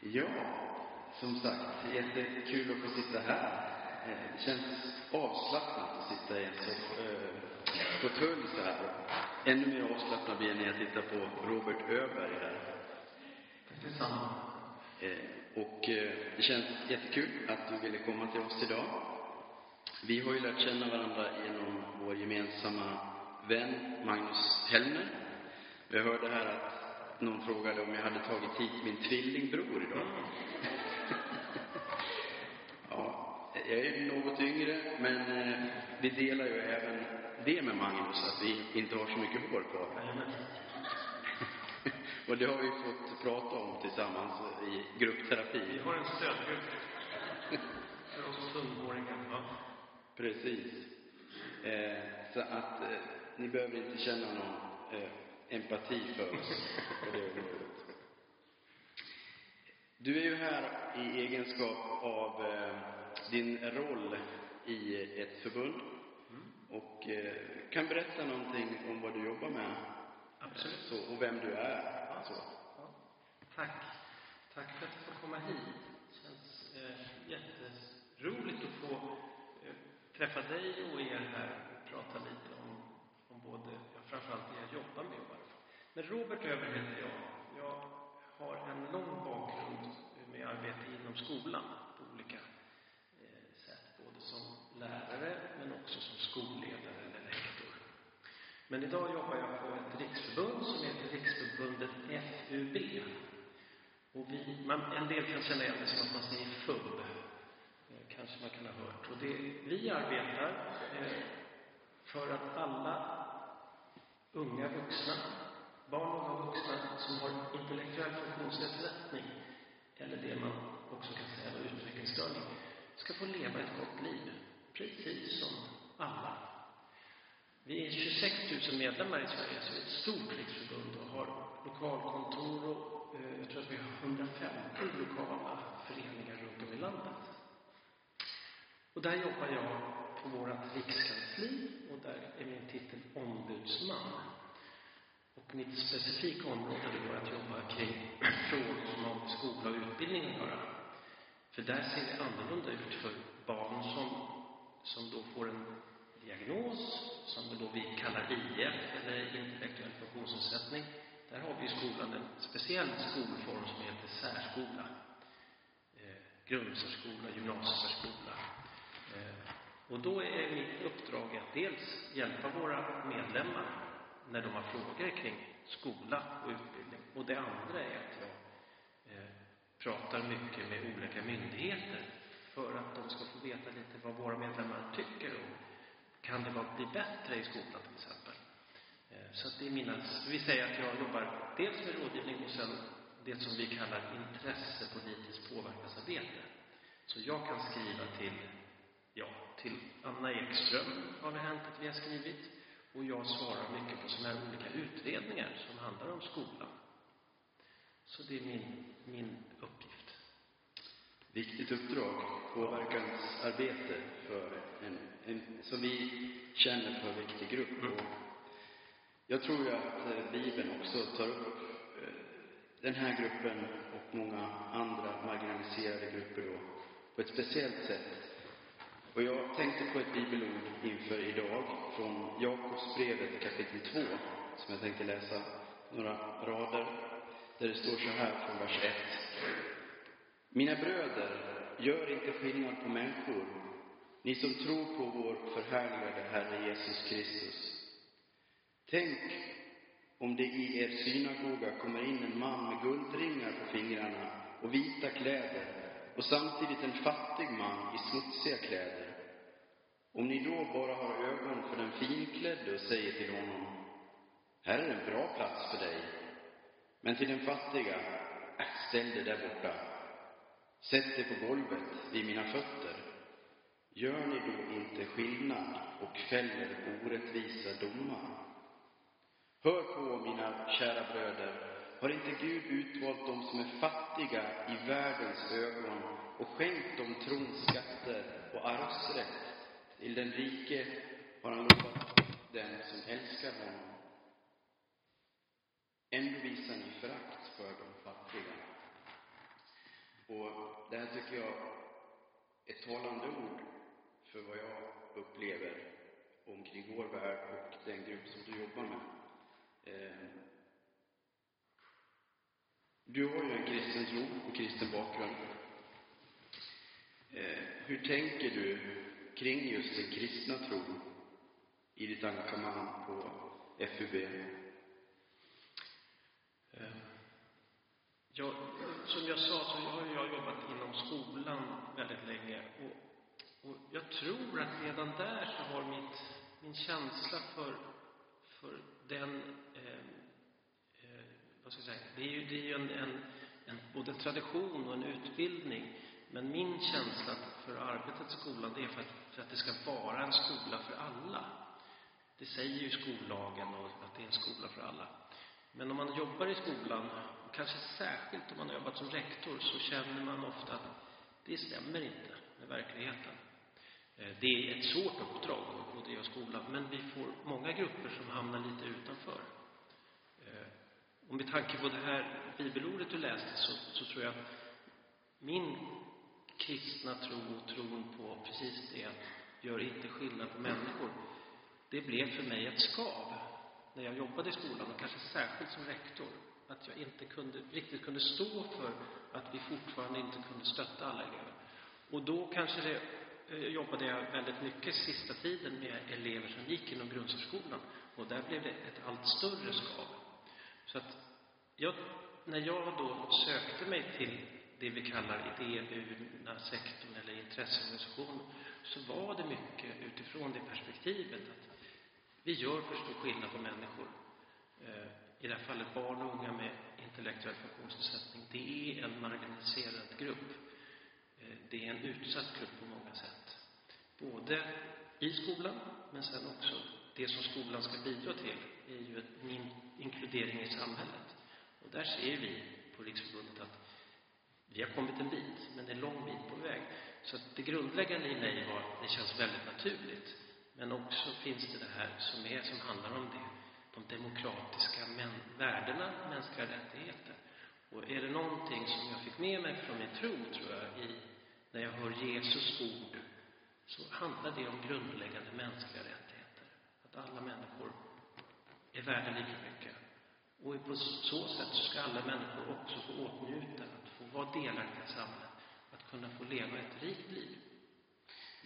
Ja, som sagt, jättekul att få sitta här. Eh, Det känns avslappnat att sitta i en så, eh, fåtölj så här. Ännu mer avslappnad blir jag när jag tittar på Robert Öberg här. Detsamma. Eh, Och det känns jättekul att du ville komma till oss idag. Vi har ju lärt känna varandra genom vår gemensamma vän Magnus Hellner. Jag hörde här att någon frågade om jag hade tagit hit min tvillingbror idag. Ja, jag är något yngre, men eh, vi delar ju även det med Magnus, att vi inte har så mycket hår kvar. Och det har vi fått prata om tillsammans i gruppterapi. Vi har en stödgrupp för oss tunnhåriga. Ja. Precis. Eh, så att eh, ni behöver inte känna någon eh, empati för oss på det området. Du är ju här i egenskap av eh, din roll i ett förbund och eh, kan berätta någonting om vad du jobbar med Absolut. så, och vem du är. Så. Ja. Tack. Tack för att jag får komma hit. Det känns eh, jätteroligt att få eh, träffa dig och er här och prata lite om, om både, ja, framförallt det jag jobbar med och. Men Robert Öberg heter jag. Jag har en lång bakgrund med arbete inom skolan på olika eh, sätt, både som lärare men också som skolledare eller rektor. Men idag jobbar jag på ett riksförbund som heter Riksförbundet FUB. Och vi, man, en del kan känna igen det som att man säger FUB. Eh, kanske man kan ha hört. Och det, vi arbetar eh, för att alla unga vuxna, barn och unga vuxna som har intellektuell funktionsnedsättning eller det man också kan säga var utvecklingsstörning, ska få leva ett gott liv. Precis som alla vi är 26 000 medlemmar i Sverige, så vi är ett stort riksförbund och har lokalkontor och eh, jag tror att vi har 150 lokala föreningar runt om i landet. Och där jobbar jag på vårt rikskansli och där är min titel ombudsman. Mitt specifika område går är att jobba kring frågor som har med skola och utbildning att göra. För där ser det annorlunda ut för barn som, som då får en diagnos som då vi kallar IF eller intellektuell funktionsnedsättning. Där har vi i skolan en speciell skolform som heter särskola. Eh, grundsärskola, gymnasiesärskola. Eh, och då är mitt uppdrag att dels hjälpa våra medlemmar när de har frågor kring skola och utbildning. Och det andra är att jag eh, pratar mycket med olika myndigheter för att de ska få veta lite vad våra medlemmar tycker och kan det vara, bli bättre i skolan till exempel? Eh, Så att det är mina, vi säger att jag jobbar dels med rådgivning och sen det som vi kallar intressepolitiskt påverkansarbete. Så jag kan skriva till, ja, till Anna Ekström har det hänt att vi har skrivit. Och jag svarar mycket på sådana här olika utredningar som handlar om skolan. Så det är min, min uppgift. Viktigt uppdrag, påverkansarbete för en, en, som vi känner för viktig grupp. Och jag tror ju att eh, Bibeln också tar upp eh, den här gruppen och många andra marginaliserade grupper då, på ett speciellt sätt. Och jag tänkte på ett bibelord inför idag från Jakobsbrevet kapitel 2, som jag tänkte läsa några rader, där det står så här från vers 1. Mina bröder, gör inte skillnad på människor, ni som tror på vår förhärligade Herre Jesus Kristus. Tänk om det i er synagoga kommer in en man med guldringar på fingrarna och vita kläder och samtidigt en fattig man i smutsiga kläder. Om ni då bara har ögon för den finklädde och säger till honom, här är en bra plats för dig. Men till den fattiga, "Äh, ställ dig där borta. Sätt dig på golvet vid mina fötter. Gör ni då inte skillnad och fäller orättvisa domar? Hör på, mina kära bröder, har inte Gud utvalt dem som är fattiga i världens ögon och skänkt dem trons skatter och arvsrätt? Till den rike har han lovat den som älskar honom. Ändå visar ni förakt för de fattiga. Och det här tycker jag är ett talande ord för vad jag upplever omkring vår värld och den grupp som du jobbar med. Ehm, du har ju en kristen tro och kristen bakgrund. Ehm, hur tänker du kring just den kristna tron i ditt engagemang på FUB? Eh, jag, som jag sa så har jag jobbat inom skolan väldigt länge och, och jag tror att redan där så har mitt, min känsla för, för den eh, eh, vad ska jag säga, det är ju, det är ju en, en, en, både en tradition och en utbildning. Men min känsla för arbetet i skolan, det är för att, för att det ska vara en skola för alla. Det säger ju skollagen och att det är en skola för alla. Men om man jobbar i skolan, och kanske särskilt om man har jobbat som rektor, så känner man ofta att det stämmer inte med verkligheten. Eh, det är ett svårt uppdrag att driva skolan, men vi får många grupper som hamnar lite utanför. Eh, och med tanke på det här bibelordet du läste så, så tror jag att min kristna tro och tron på precis det, gör inte skillnad på människor, det blev för mig ett skav när jag jobbade i skolan och kanske särskilt som rektor. Att jag inte kunde, riktigt kunde stå för att vi fortfarande inte kunde stötta alla elever. Och då kanske det, eh, jobbade jag väldigt mycket sista tiden med elever som gick inom grundsärskolan. Och där blev det ett allt större skav. Så att jag, när jag då sökte mig till det vi kallar idéburna sektorn eller intresseorganisation så var det mycket utifrån det perspektivet att vi gör för stor skillnad på människor. Eh, I det här fallet barn och unga med intellektuell funktionsnedsättning. Det är en marginaliserad grupp. Eh, det är en utsatt grupp på många sätt. Både i skolan, men sen också det som skolan ska bidra till är ju en inkludering i samhället. Och där ser vi på Riksförbundet att vi har kommit en bit, men det är en lång bit på väg. Så att det grundläggande i mig var att det känns väldigt naturligt. Men också finns det det här som, är, som handlar om det, de demokratiska män, värdena, mänskliga rättigheter. Och är det någonting som jag fick med mig från min tro, tror jag, i, när jag hör Jesus ord, så handlar det om grundläggande mänskliga rättigheter. Att alla människor är värda lika mycket. Och på så sätt så ska alla människor också få åtnjuta, få vara delaktiga i samhället, att kunna få leva ett rikt liv.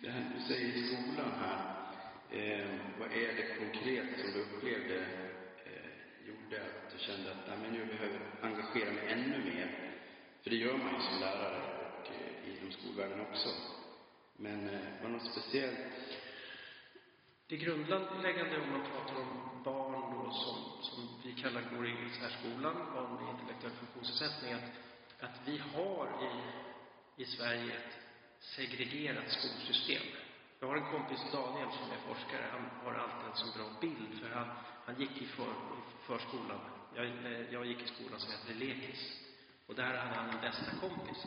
Det här du säger i skolan här, eh, vad är det konkret som du upplevde eh, gjorde att du kände att Nej, men nu behöver jag engagera mig ännu mer? För det gör man ju som lärare och eh, inom skolvärlden också. Men eh, var något speciellt? Det grundläggande om man pratar om barn då som, som vi kallar går i särskolan, barn med intellektuell funktionsnedsättning, att, att vi har i, i Sverige ett segregerat skolsystem. Jag har en kompis, Daniel, som är forskare. Han har alltid en så bra bild, för han, han gick i, för, i förskolan. Jag, jag gick i skolan som hette Lekis. Och där hade han en bästa kompis.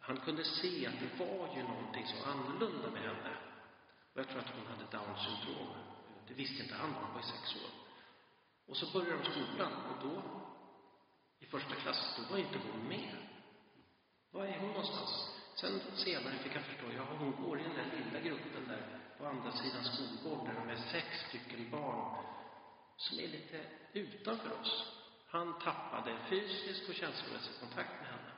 Han kunde se att det var ju någonting så annorlunda med henne. Och jag tror att hon hade Downs syndrom. Det visste inte han, hon var sex år. Och så började de skolan och då, i första klass, då var inte hon med. Var är hon någonstans? Sen senare fick jag förstå, ja, hon går i den där lilla gruppen där på andra sidan skolgården där de är sex stycken barn som är lite utanför oss. Han tappade fysisk och känslomässig kontakt med henne.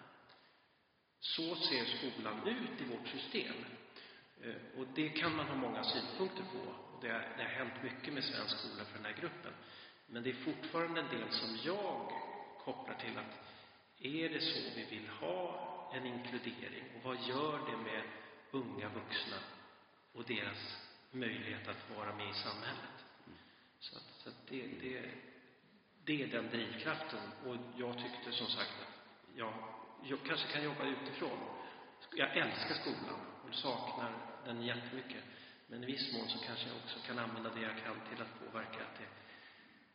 Så ser skolan ut i vårt system. Eh, och det kan man ha många synpunkter på. Det, har, det har hänt mycket med svensk skola för den här gruppen. Men det är fortfarande en del som jag kopplar till att är det så vi vill ha en inkludering? Och vad gör det med unga vuxna och deras möjlighet att vara med i samhället? Så, att, så att det, det, det är den drivkraften. Och jag tyckte som sagt att jag, jag kanske kan jobba utifrån. Jag älskar skolan och saknar den jättemycket. Men i viss mån så kanske jag också kan använda det jag kan till att påverka att det,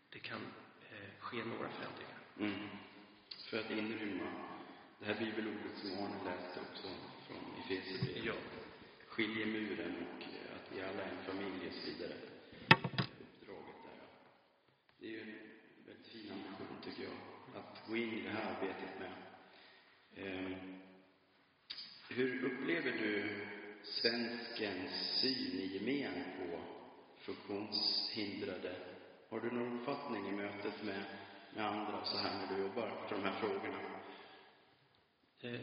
det kan eh, ske några förändringar. Mm. För att inrymma det här bibelordet som Arne läste också från Efesierbrevet. Ja. Skiljemuren och att vi alla är en familj och så vidare. Uppdraget där. Det är ju en väldigt fin ambition tycker jag. Att gå in i det här arbetet med. Ehm, hur upplever du svenskens syn i gemen på funktionshindrade? Har du någon uppfattning i mötet med, med andra så här när du jobbar för de här frågorna? Eh,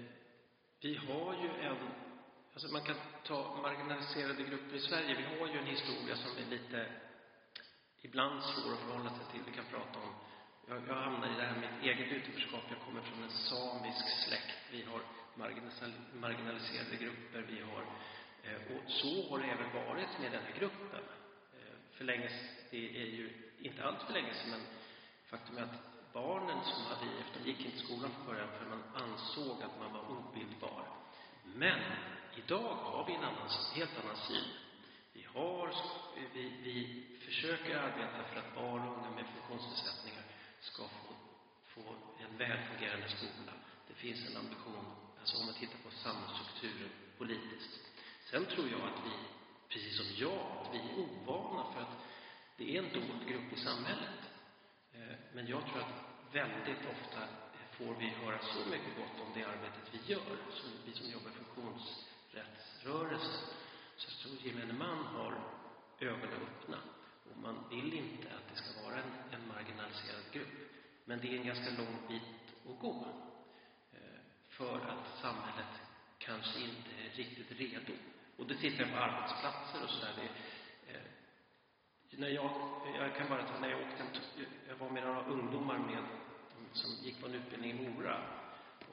vi har ju en, alltså man kan ta marginaliserade grupper i Sverige. Vi har ju en historia som är lite, ibland svår att förhålla sig till. Vi kan prata om, jag, jag hamnar i det här med mitt eget utanförskap. Jag kommer från en samisk släkt. Vi har marginaliserade grupper. Vi har, eh, och så har det även varit med den här gruppen. Eh, för länge, det är ju inte allt för länge sedan, men faktum är att barnen som hade IF, de gick inte i skolan från början för man ansåg att man var obildbar. Men idag har vi en annan, helt annan syn. Vi, har, vi, vi försöker arbeta för att barn och unga med funktionsnedsättningar ska få, få en välfungerande skola. Det finns en ambition, alltså om man tittar på samhällsstrukturen politiskt. Sen tror jag att vi, precis som jag, att vi är ovana för att det är en dold grupp i samhället. Eh, men jag tror att väldigt ofta får vi höra så mycket gott om det arbetet vi gör, som vi som jobbar i funktionsrättsrörelsen. Så jag tror gemene man har ögonen öppna och man vill inte att det ska vara en, en marginaliserad grupp. Men det är en ganska lång bit att gå eh, för att samhället kanske inte är riktigt redo. Och det tittar jag på arbetsplatser och sådär när jag, jag kan bara ta, när jag åkte, jag var med några ungdomar med, som gick på en utbildning i Mora.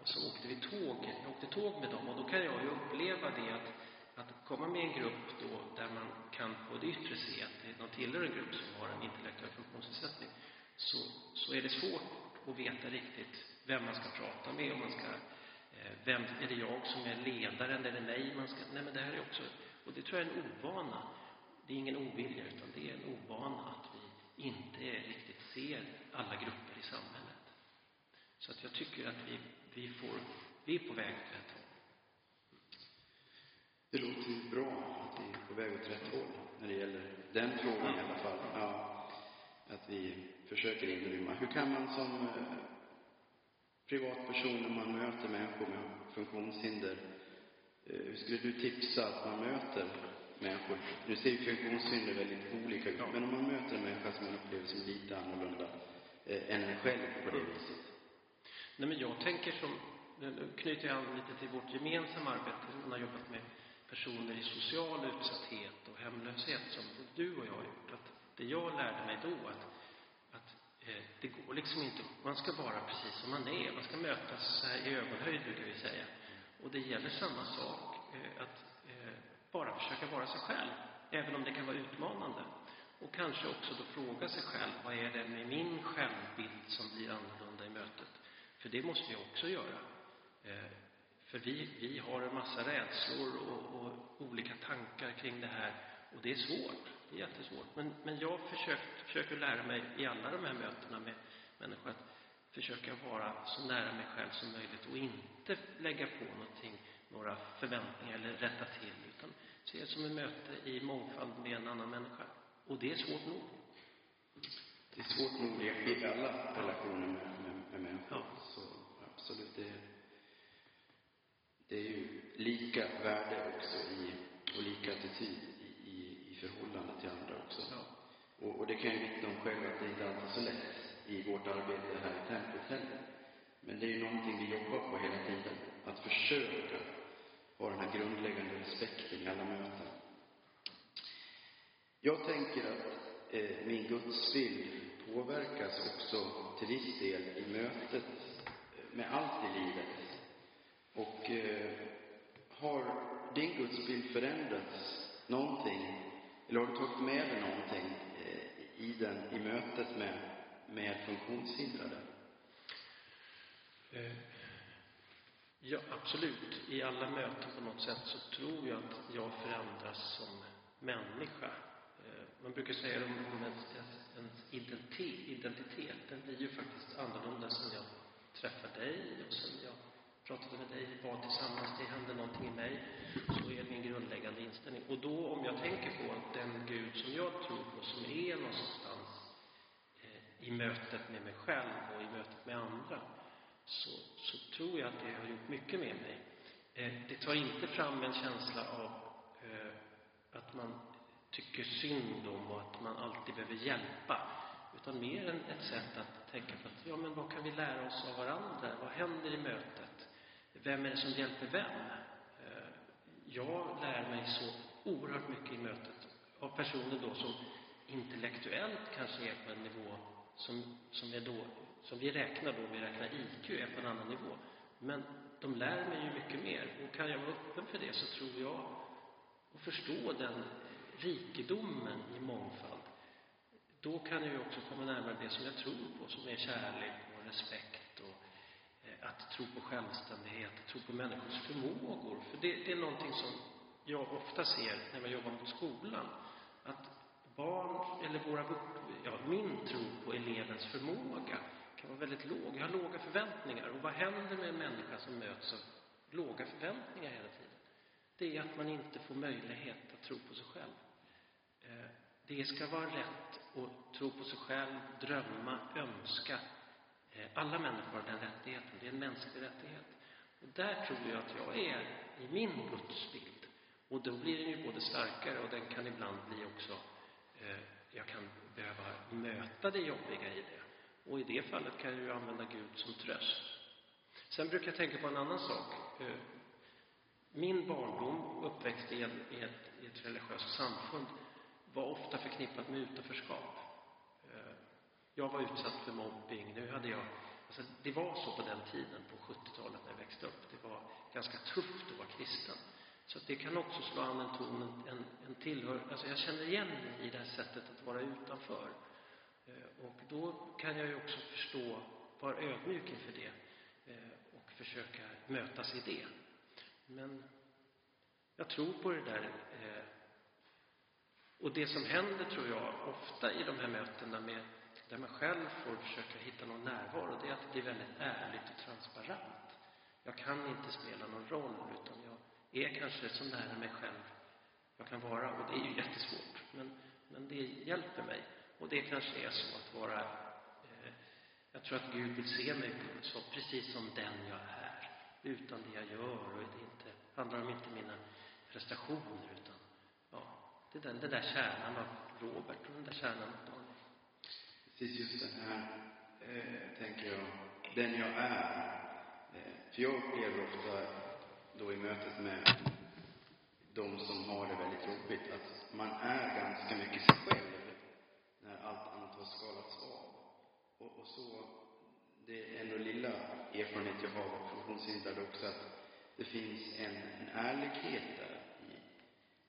Och så åkte vi tåg, jag åkte tåg med dem och då kan jag ju uppleva det att, att komma med en grupp då där man kan på det yttre se att de tillhör en grupp som har en intellektuell funktionsnedsättning. Så, så är det svårt att veta riktigt vem man ska prata med, om man ska eh, vem, är det jag som är ledaren? Är det mig man ska... Nej, men det här är också... Och det tror jag är en ovana. Det är ingen ovilja, utan det är en ovana att vi inte riktigt ser alla grupper i samhället. Så att jag tycker att vi, vi, får, vi är på väg åt rätt håll. Det låter ju bra att vi är på väg åt rätt håll när det gäller den frågan i alla fall. Ja, att vi försöker inrymma. Hur kan man som eh, privatperson när man möter människor med funktionshinder, eh, hur skulle du tipsa att man möter människor. Nu ser ju funktionshinder väldigt olika ut, men om man möter en människa som man upplever som lite annorlunda eh, än en själv på det viset. Nej, men jag tänker som, nu knyter jag an lite till vårt gemensamma arbete. Man har jobbat med personer i social utsatthet och hemlöshet som du och jag har gjort. Att det jag lärde mig då att, att eh, det går liksom inte, man ska vara precis som man är. Man ska mötas så här i ögonhöjd brukar vi säga. Och det gäller samma sak, eh, att bara försöka vara sig själv, även om det kan vara utmanande. Och kanske också då fråga sig själv, vad är det med min självbild som blir annorlunda i mötet? För det måste vi också göra. Eh, för vi, vi har en massa rädslor och, och, olika tankar kring det här. Och det är svårt. Det är jättesvårt. Men, men jag försökt, försöker lära mig i alla de här mötena med människor att försöka vara så nära mig själv som möjligt och inte lägga på någonting några förväntningar eller rätta till, utan se det som ett möte i mångfald med en annan människa. Och det är svårt nog. Det är svårt nog i alla relationer med, med, med människor. Ja. Så absolut, det, det är ju lika värde också i, och lika attityd i, i, i förhållande till andra också. Ja. Och, och det kan jag vittna om själv att det inte alltid är så lätt i vårt arbete här i templet heller. Men det är ju någonting vi jobbar på hela tiden. Att försöka ha den här grundläggande respekten i alla möten. Jag tänker att eh, min gudsbild påverkas också till viss del i mötet eh, med allt i livet. Och eh, har din gudsbild förändrats någonting? Eller har du tagit med dig någonting eh, i, den, i mötet med, med funktionshindrade? Eh, Ja, absolut. I alla möten på något sätt så tror jag att jag förändras som människa. Eh, man brukar säga om ens, ens identitet, identitet, den blir ju faktiskt annorlunda sen jag träffar dig och sen jag pratade med dig, vi tillsammans, det hände någonting i mig. Så är min grundläggande inställning. Och då, om jag tänker på att den Gud som jag tror på, som är någonstans eh, i mötet med mig själv och i mötet med andra, så, så tror jag att det har gjort mycket med mig. Eh, det tar inte fram en känsla av eh, att man tycker synd om och att man alltid behöver hjälpa. Utan mer än ett sätt att tänka på att, ja men vad kan vi lära oss av varandra? Vad händer i mötet? Vem är det som hjälper vem? Eh, jag lär mig så oerhört mycket i mötet av personer då som intellektuellt kanske är på en nivå som, som, är då, som vi räknar då, vi räknar IQ, är på en annan nivå. Men de lär mig ju mycket mer. Och kan jag vara öppen för det så tror jag och förstå den rikedomen i mångfald, då kan jag ju också komma närmare det som jag tror på, som är kärlek och respekt och eh, att tro på självständighet, tro på människors förmågor. För det, det är någonting som jag ofta ser när jag jobbar mot skolan. Att barn, eller våra, ja, min tro på elevens förmåga kan vara väldigt låg. Jag har låga förväntningar. Och vad händer med en människa som möts av låga förväntningar hela tiden? Det är att man inte får möjlighet att tro på sig själv. Eh, det ska vara rätt att tro på sig själv, drömma, önska. Eh, alla människor har den rättigheten. Det är en mänsklig rättighet. Och där tror jag att jag är i min gudsbild. Och då blir den ju både starkare och den kan ibland bli också eh, jag kan behöva möta det jobbiga i det. Och i det fallet kan jag ju använda Gud som tröst. Sen brukar jag tänka på en annan sak. Eh, min barndom, uppväxt i, i, ett, i ett religiöst samfund, var ofta förknippat med utanförskap. Eh, jag var utsatt för mobbing. Nu hade jag, alltså det var så på den tiden, på 70-talet när jag växte upp. Det var ganska tufft att vara kristen. Så det kan också slå an en ton, en, en tillhör... Alltså jag känner igen mig i det här sättet att vara utanför. Eh, och då kan jag ju också förstå, vara ödmjuk inför det eh, och försöka mötas i det. Men jag tror på det där. Eh, och det som händer, tror jag, ofta i de här mötena med, där man själv får försöka hitta någon närvaro, det är att det blir väldigt ärligt och transparent. Jag kan inte spela någon roll, utan jag är kanske så nära mig själv jag kan vara. Och det är ju jättesvårt, men, men det hjälper mig. Och det kanske är så att vara... Eh, jag tror att Gud vill se mig så, precis som den jag är, utan det jag gör. Och det inte, handlar om inte mina prestationer, utan ja, det är den, den där kärnan av Robert och den där kärnan av Daniel. Precis just den här, eh, tänker jag, den jag är. Eh, för jag upplever ofta då i mötet med de som har det väldigt jobbigt att man är ganska mycket sig själv har skalats av. Och, och så, det är ändå lilla erfarenhet jag har av funktionshindrade också, att det finns en, en ärlighet där i,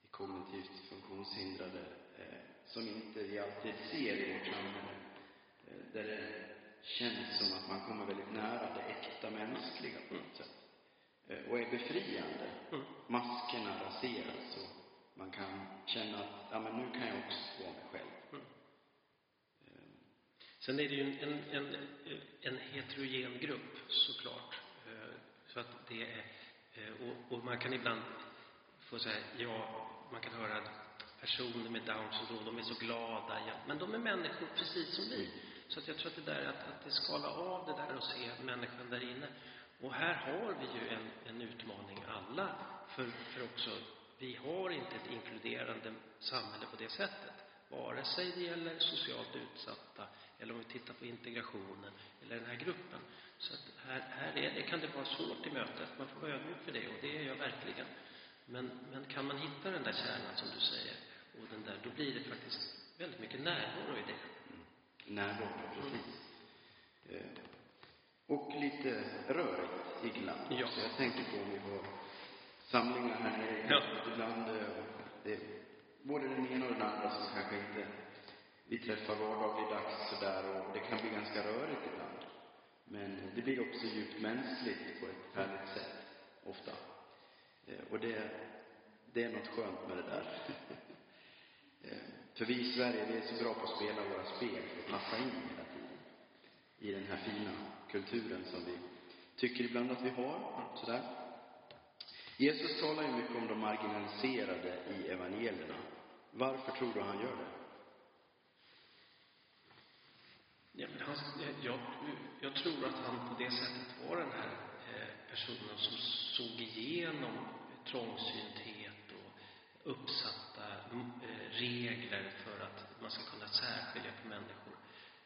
i kognitivt funktionshindrade eh, som inte vi alltid ser i vårt samhälle. Eh, där det känns som att man kommer väldigt nära det äkta mänskliga på något sätt. Eh, och är befriande. Mm. Maskerna raseras och man kan känna att, ja men nu kan jag också vara mig själv. Sen är det ju en, en, en heterogen grupp såklart. Eh, så att det är, eh, och, och man kan ibland få säga, ja, man kan höra personer med Downs syndrom, de är så glada, ja, men de är människor precis som vi. Så att jag tror att det där, att, att det skala av det där och se människan där inne. Och här har vi ju en, en utmaning alla, för, för också, vi har inte ett inkluderande samhälle på det sättet. Vare sig det gäller socialt utsatta eller om vi tittar på integrationen eller den här gruppen. Så att här, här är det, kan det vara svårt i mötet. Man får vara ödmjuk för det och det är jag verkligen. Men, men kan man hitta den där kärnan som du säger och den där, då blir det faktiskt väldigt mycket närvaro i det. Mm. Närvaro, precis. Eh, och lite rörigt ibland. Ja. Så jag tänker på om vi har samlingar här nere. Ja. Ibland, eh, det, både den ena och den andra som kanske inte vi träffar vardagligdags sådär och det kan bli ganska rörigt ibland. Men det blir också djupt mänskligt på ett härligt sätt, ofta. Eh, och det, det är något skönt med det där. Eh, för vi i Sverige, vi är så bra på att spela våra spel och passa in hela tiden. I den här fina kulturen som vi tycker ibland att vi har, sådär. Jesus talar ju mycket om de marginaliserade i evangelierna. Varför tror du han gör det? Ja, men han, jag, jag tror att han på det sättet var den här eh, personen som såg igenom trångsynthet och uppsatta eh, regler för att man ska kunna särskilja på människor.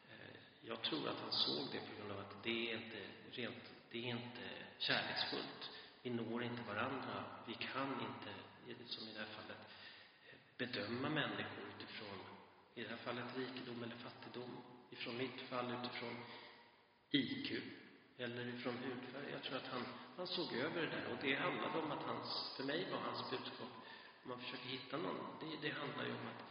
Eh, jag tror att han såg det på grund av att det är inte rent, det är inte kärleksfullt. Vi når inte varandra. Vi kan inte, som i det här fallet, bedöma människor utifrån, i det här fallet rikedom eller fattigdom. Ifrån mitt fall utifrån IQ eller ifrån hudfärg. Jag tror att han, han såg över det där och det handlade om att hans, för mig var hans budskap, om man försöker hitta någon, det, det handlar ju om att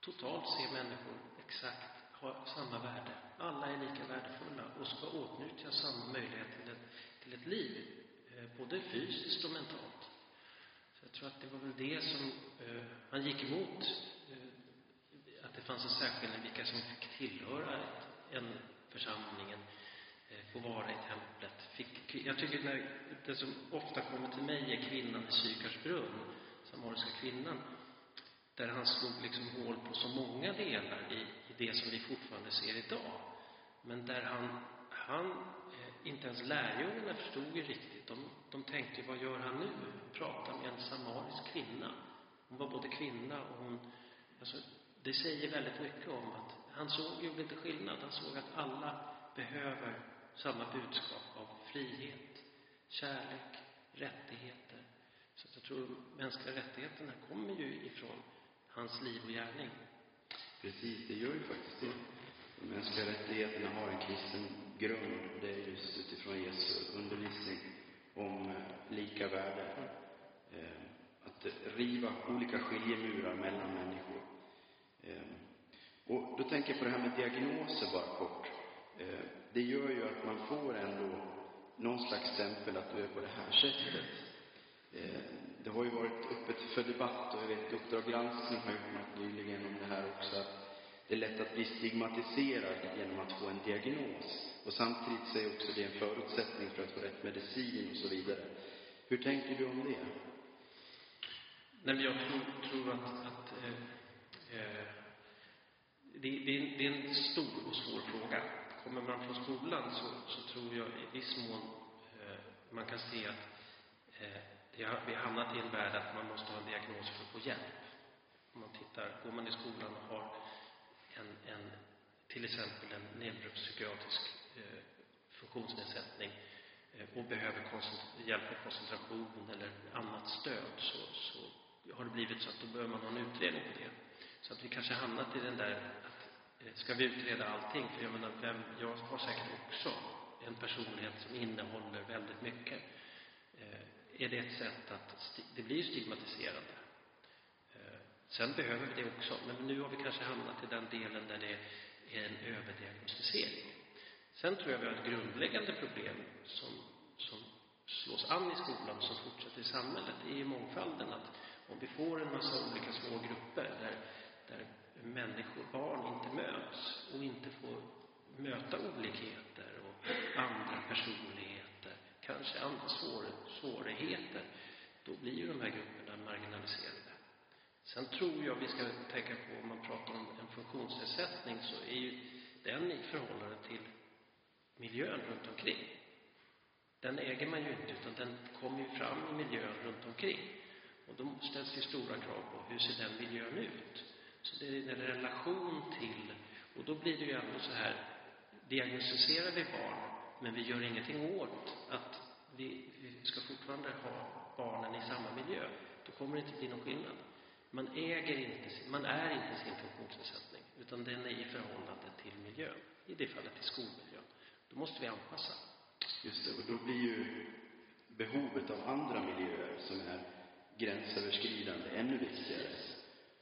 totalt se människor exakt ha samma värde. Alla är lika värdefulla och ska åtnjuta samma möjlighet till ett, till ett liv, eh, både fysiskt och mentalt. Jag tror att det var väl det som eh, han gick emot, eh, att det fanns en särskild vilka som fick tillhöra ett, en församling, en, eh, få vara i templet. Fick, jag tycker när, det som ofta kommer till mig är kvinnan i Sykars brunn, samariska kvinnan, där han slog liksom hål på så många delar i, i det som vi fortfarande ser idag. Men där han, han inte ens lärjungarna förstod ju riktigt. De, de tänkte, vad gör han nu? Pratar med en samarisk kvinna. Hon var både kvinna och hon... Alltså, det säger väldigt mycket om att han såg, gjorde inte skillnad. Han såg att alla behöver samma budskap av frihet, kärlek, rättigheter. Så jag tror mänskliga rättigheterna kommer ju ifrån hans liv och gärning. Precis, det gör ju faktiskt det. De mänskliga rättigheterna har en kristen grund det är just utifrån Jesu undervisning om eh, lika värde. Eh, att riva olika skiljemurar mellan människor. Eh, och då tänker jag på det här med diagnoser bara kort. Det gör ju att man får ändå någon slags stämpel att du är på det här sättet. Det har ju varit öppet för debatt och jag vet Uppdrag granskning har gjort något nyligen om det här också. Att det är lätt att bli stigmatiserad genom att få en diagnos. Och samtidigt så är också det en förutsättning för att få rätt medicin och så vidare. Hur tänker du om det? Nej, men jag tror, tror att, att eh, eh, det, det, är, det, är en stor och svår fråga. Kommer man från skolan så, så tror jag i viss mån eh, man kan se att eh, vi har hamnat i en värld att man måste ha en diagnos för att få hjälp. Om man tittar, går man i skolan och har en, en till exempel en neuropsykiatrisk eh, funktionsnedsättning eh, och behöver hjälp med koncentration eller annat stöd så, så har det blivit så att då behöver man ha en utredning på det. Så att vi kanske hamnat i den där att eh, ska vi utreda allting? För jag menar, vem, jag har säkert också en personlighet som innehåller väldigt mycket. Eh, är det ett sätt att, det blir stigmatiserande. Sen behöver vi det också, men nu har vi kanske hamnat i den delen där det är en överdiagnostisering. Sen tror jag vi har ett grundläggande problem som, som slås an i skolan och som fortsätter i samhället. Det är ju mångfalden. Att om vi får en massa olika små grupper där, där människor, barn inte möts och inte får möta olikheter och andra personligheter, kanske andra svår, svårigheter, då blir ju de här grupperna marginaliserade. Sen tror jag vi ska tänka på, om man pratar om en funktionsnedsättning, så är ju den i förhållande till miljön runt omkring. Den äger man ju inte, utan den kommer ju fram i miljön runt omkring. Och då ställs det stora krav på hur ser den miljön ut? Så det är en relation till, och då blir det ju ändå så här, diagnostiserar vi barn, men vi gör ingenting åt att vi, vi ska fortfarande ha barnen i samma miljö, då kommer det inte bli någon skillnad. Man äger inte, man är inte sin funktionsnedsättning, utan den är i förhållande till miljön. I det fallet till skolmiljön. Då måste vi anpassa. Just det, och då blir ju behovet av andra miljöer som är gränsöverskridande ännu viktigare.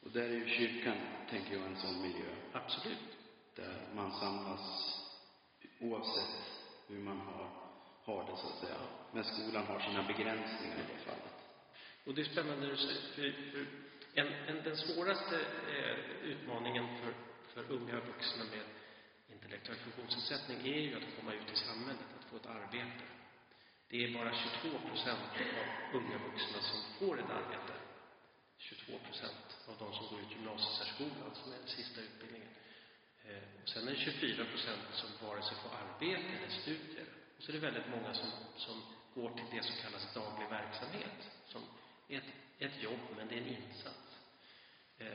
Och där är ju kyrkan, tänker jag, en sån miljö. Absolut. Där man samlas oavsett hur man har, har det, så att säga. Men skolan har sina begränsningar i det fallet. Och det är spännande du säger, för, för en, en, den svåraste eh, utmaningen för, för unga vuxna med intellektuell funktionsnedsättning är ju att komma ut i samhället, att få ett arbete. Det är bara 22 procent av unga vuxna som får ett arbete. 22 procent av de som går ut gymnasiesärskolan, alltså som är den sista utbildningen. Eh, och sen är det 24 procent som vare sig får arbete eller studier. Och så är det väldigt många som, som går till det som kallas daglig verksamhet. Som är ett jobb, men det är en insats. Eh,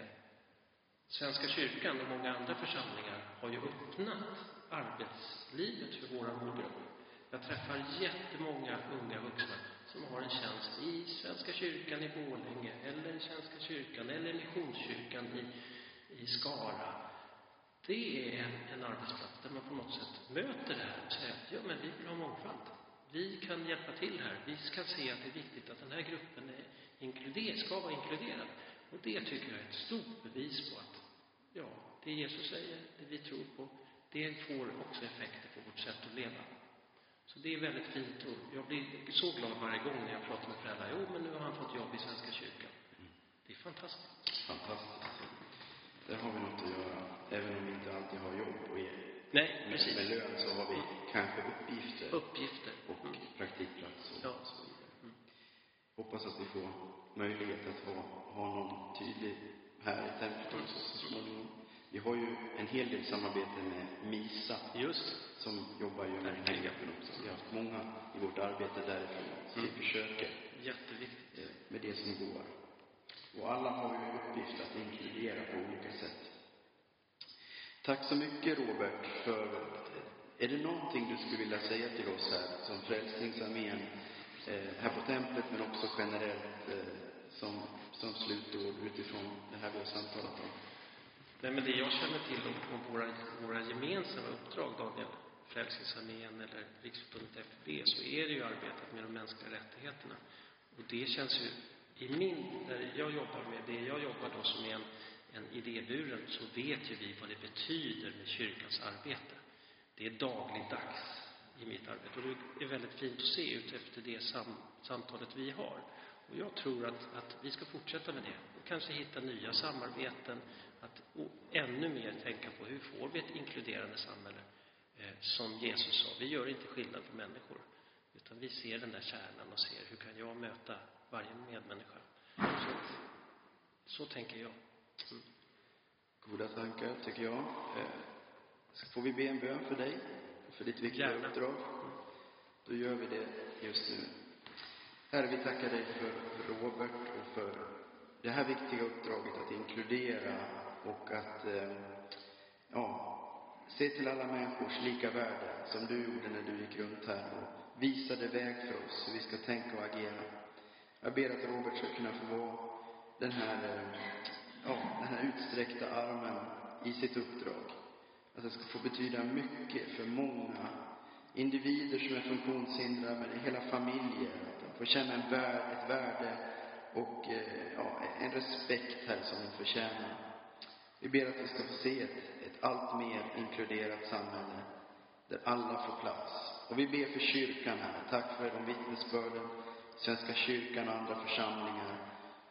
Svenska kyrkan och många andra församlingar har ju öppnat arbetslivet för våra målgrupper. Jag träffar jättemånga unga vuxna som har en tjänst i Svenska kyrkan i Borlänge eller i Svenska kyrkan eller Missionskyrkan i, i Skara. Det är en, en arbetsplats där man på något sätt möter det här och säger att ja, men vi vill ha mångfald. Vi kan hjälpa till här. Vi ska se att det är viktigt att den här gruppen är inkluder, ska vara inkluderad. Och det tycker jag är ett stort bevis på att ja, det Jesus säger, det vi tror på, det får också effekter på vårt sätt att leva. Så det är väldigt fint och jag blir så glad varje gång när jag pratar med föräldrar. Jo, men nu har han fått jobb i Svenska kyrkan. Det är fantastiskt. Fantastiskt. Där har vi något att göra. Även om vi inte alltid har jobb och är Nej, med, precis. med lön så har vi kanske uppgifter Uppgifter. och Mm. praktikplats och Ja. så vidare. Hoppas att vi får möjlighet att ha, ha någon tydlig här i templet också så småningom. Vi har ju en hel del samarbete med MISA Just som jobbar ju med den här gruppen också. Vi har haft många i vårt arbete därifrån. Så vi Mm. försöker Jätteviktigt. eh, med det som går. Och alla har ju uppgift att inkludera på olika sätt. Tack så mycket Robert för är det någonting du skulle vilja säga till oss här som Frälsningsarmén eh, Eh, här på templet men också generellt eh, som, som slutord utifrån det här vi har samtalat om? Nej, men det jag känner till om, om våra, våra gemensamma uppdrag, Daniel, Frälsningsarmén eller Riksförbundet FB, så är det ju arbetet med de mänskliga rättigheterna. Och det känns ju, i min, där jag jobbar med det jag jobbar då som är en, en idéburen, så vet ju vi vad det betyder med kyrkans arbete. Det är dagligdags i mitt arbete och det är väldigt fint att se ut efter det sam, samtalet vi har. Och jag tror att, att vi ska fortsätta med det och kanske hitta nya samarbeten, att och ännu mer tänka på hur får vi ett inkluderande samhälle eh, som Jesus sa. Vi gör inte skillnad på människor, utan vi ser den där kärnan och ser hur kan jag möta varje medmänniska. Så, så tänker jag. Mm. Goda tankar, tycker jag. Eh, Får vi be en bön för dig för ditt viktiga Gärna. uppdrag? Då gör vi det just nu. Herre, vi tackar dig för Robert och för det här viktiga uppdraget att inkludera och att eh, ja, se till alla människors lika värde som du gjorde när du gick runt här och visade väg för oss hur vi ska tänka och agera. Jag ber att Robert ska kunna få vara den här, eh, ja, den här utsträckta armen i sitt uppdrag. Att det ska få betyda mycket för många individer som är funktionshindrade, men hela familjer. Att de får känna en värde, ett värde och eh, ja, en respekt här som de förtjänar. Vi ber att vi ska få se ett, ett allt mer inkluderat samhälle där alla får plats. Och vi ber för kyrkan här. Tack för de vittnesbörden, Svenska kyrkan och andra församlingar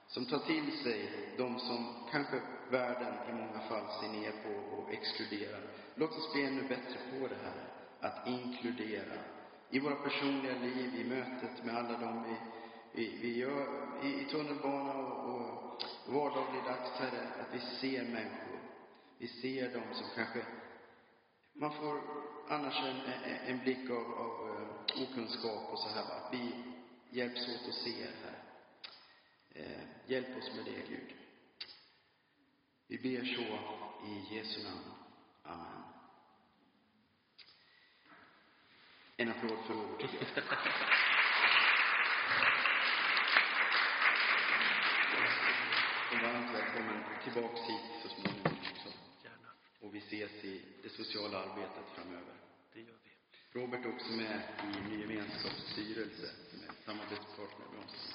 som tar till sig de som kanske världen i många fall ser ner på och exkluderar. Låt oss bli ännu bättre på det här, att inkludera. I våra personliga liv, i mötet med alla de vi, vi, vi gör i, i tunnelbana och, och vardagligdags, Herre, att vi ser människor. Vi ser dem som kanske man får annars en, en, blick av, av eh, okunskap och så här. va. Vi hjälps åt att se här. Eh, hjälp oss med det, Gud. Vi ber så i Jesu namn. Amen. En applåd för Robert. Och varmt välkommen tillbaks hit så småningom också. Gärna. Och vi ses i det sociala arbetet framöver. Det gör vi. Robert är också med i Ny Gemenskaps styrelse, som är samarbetspartner med oss.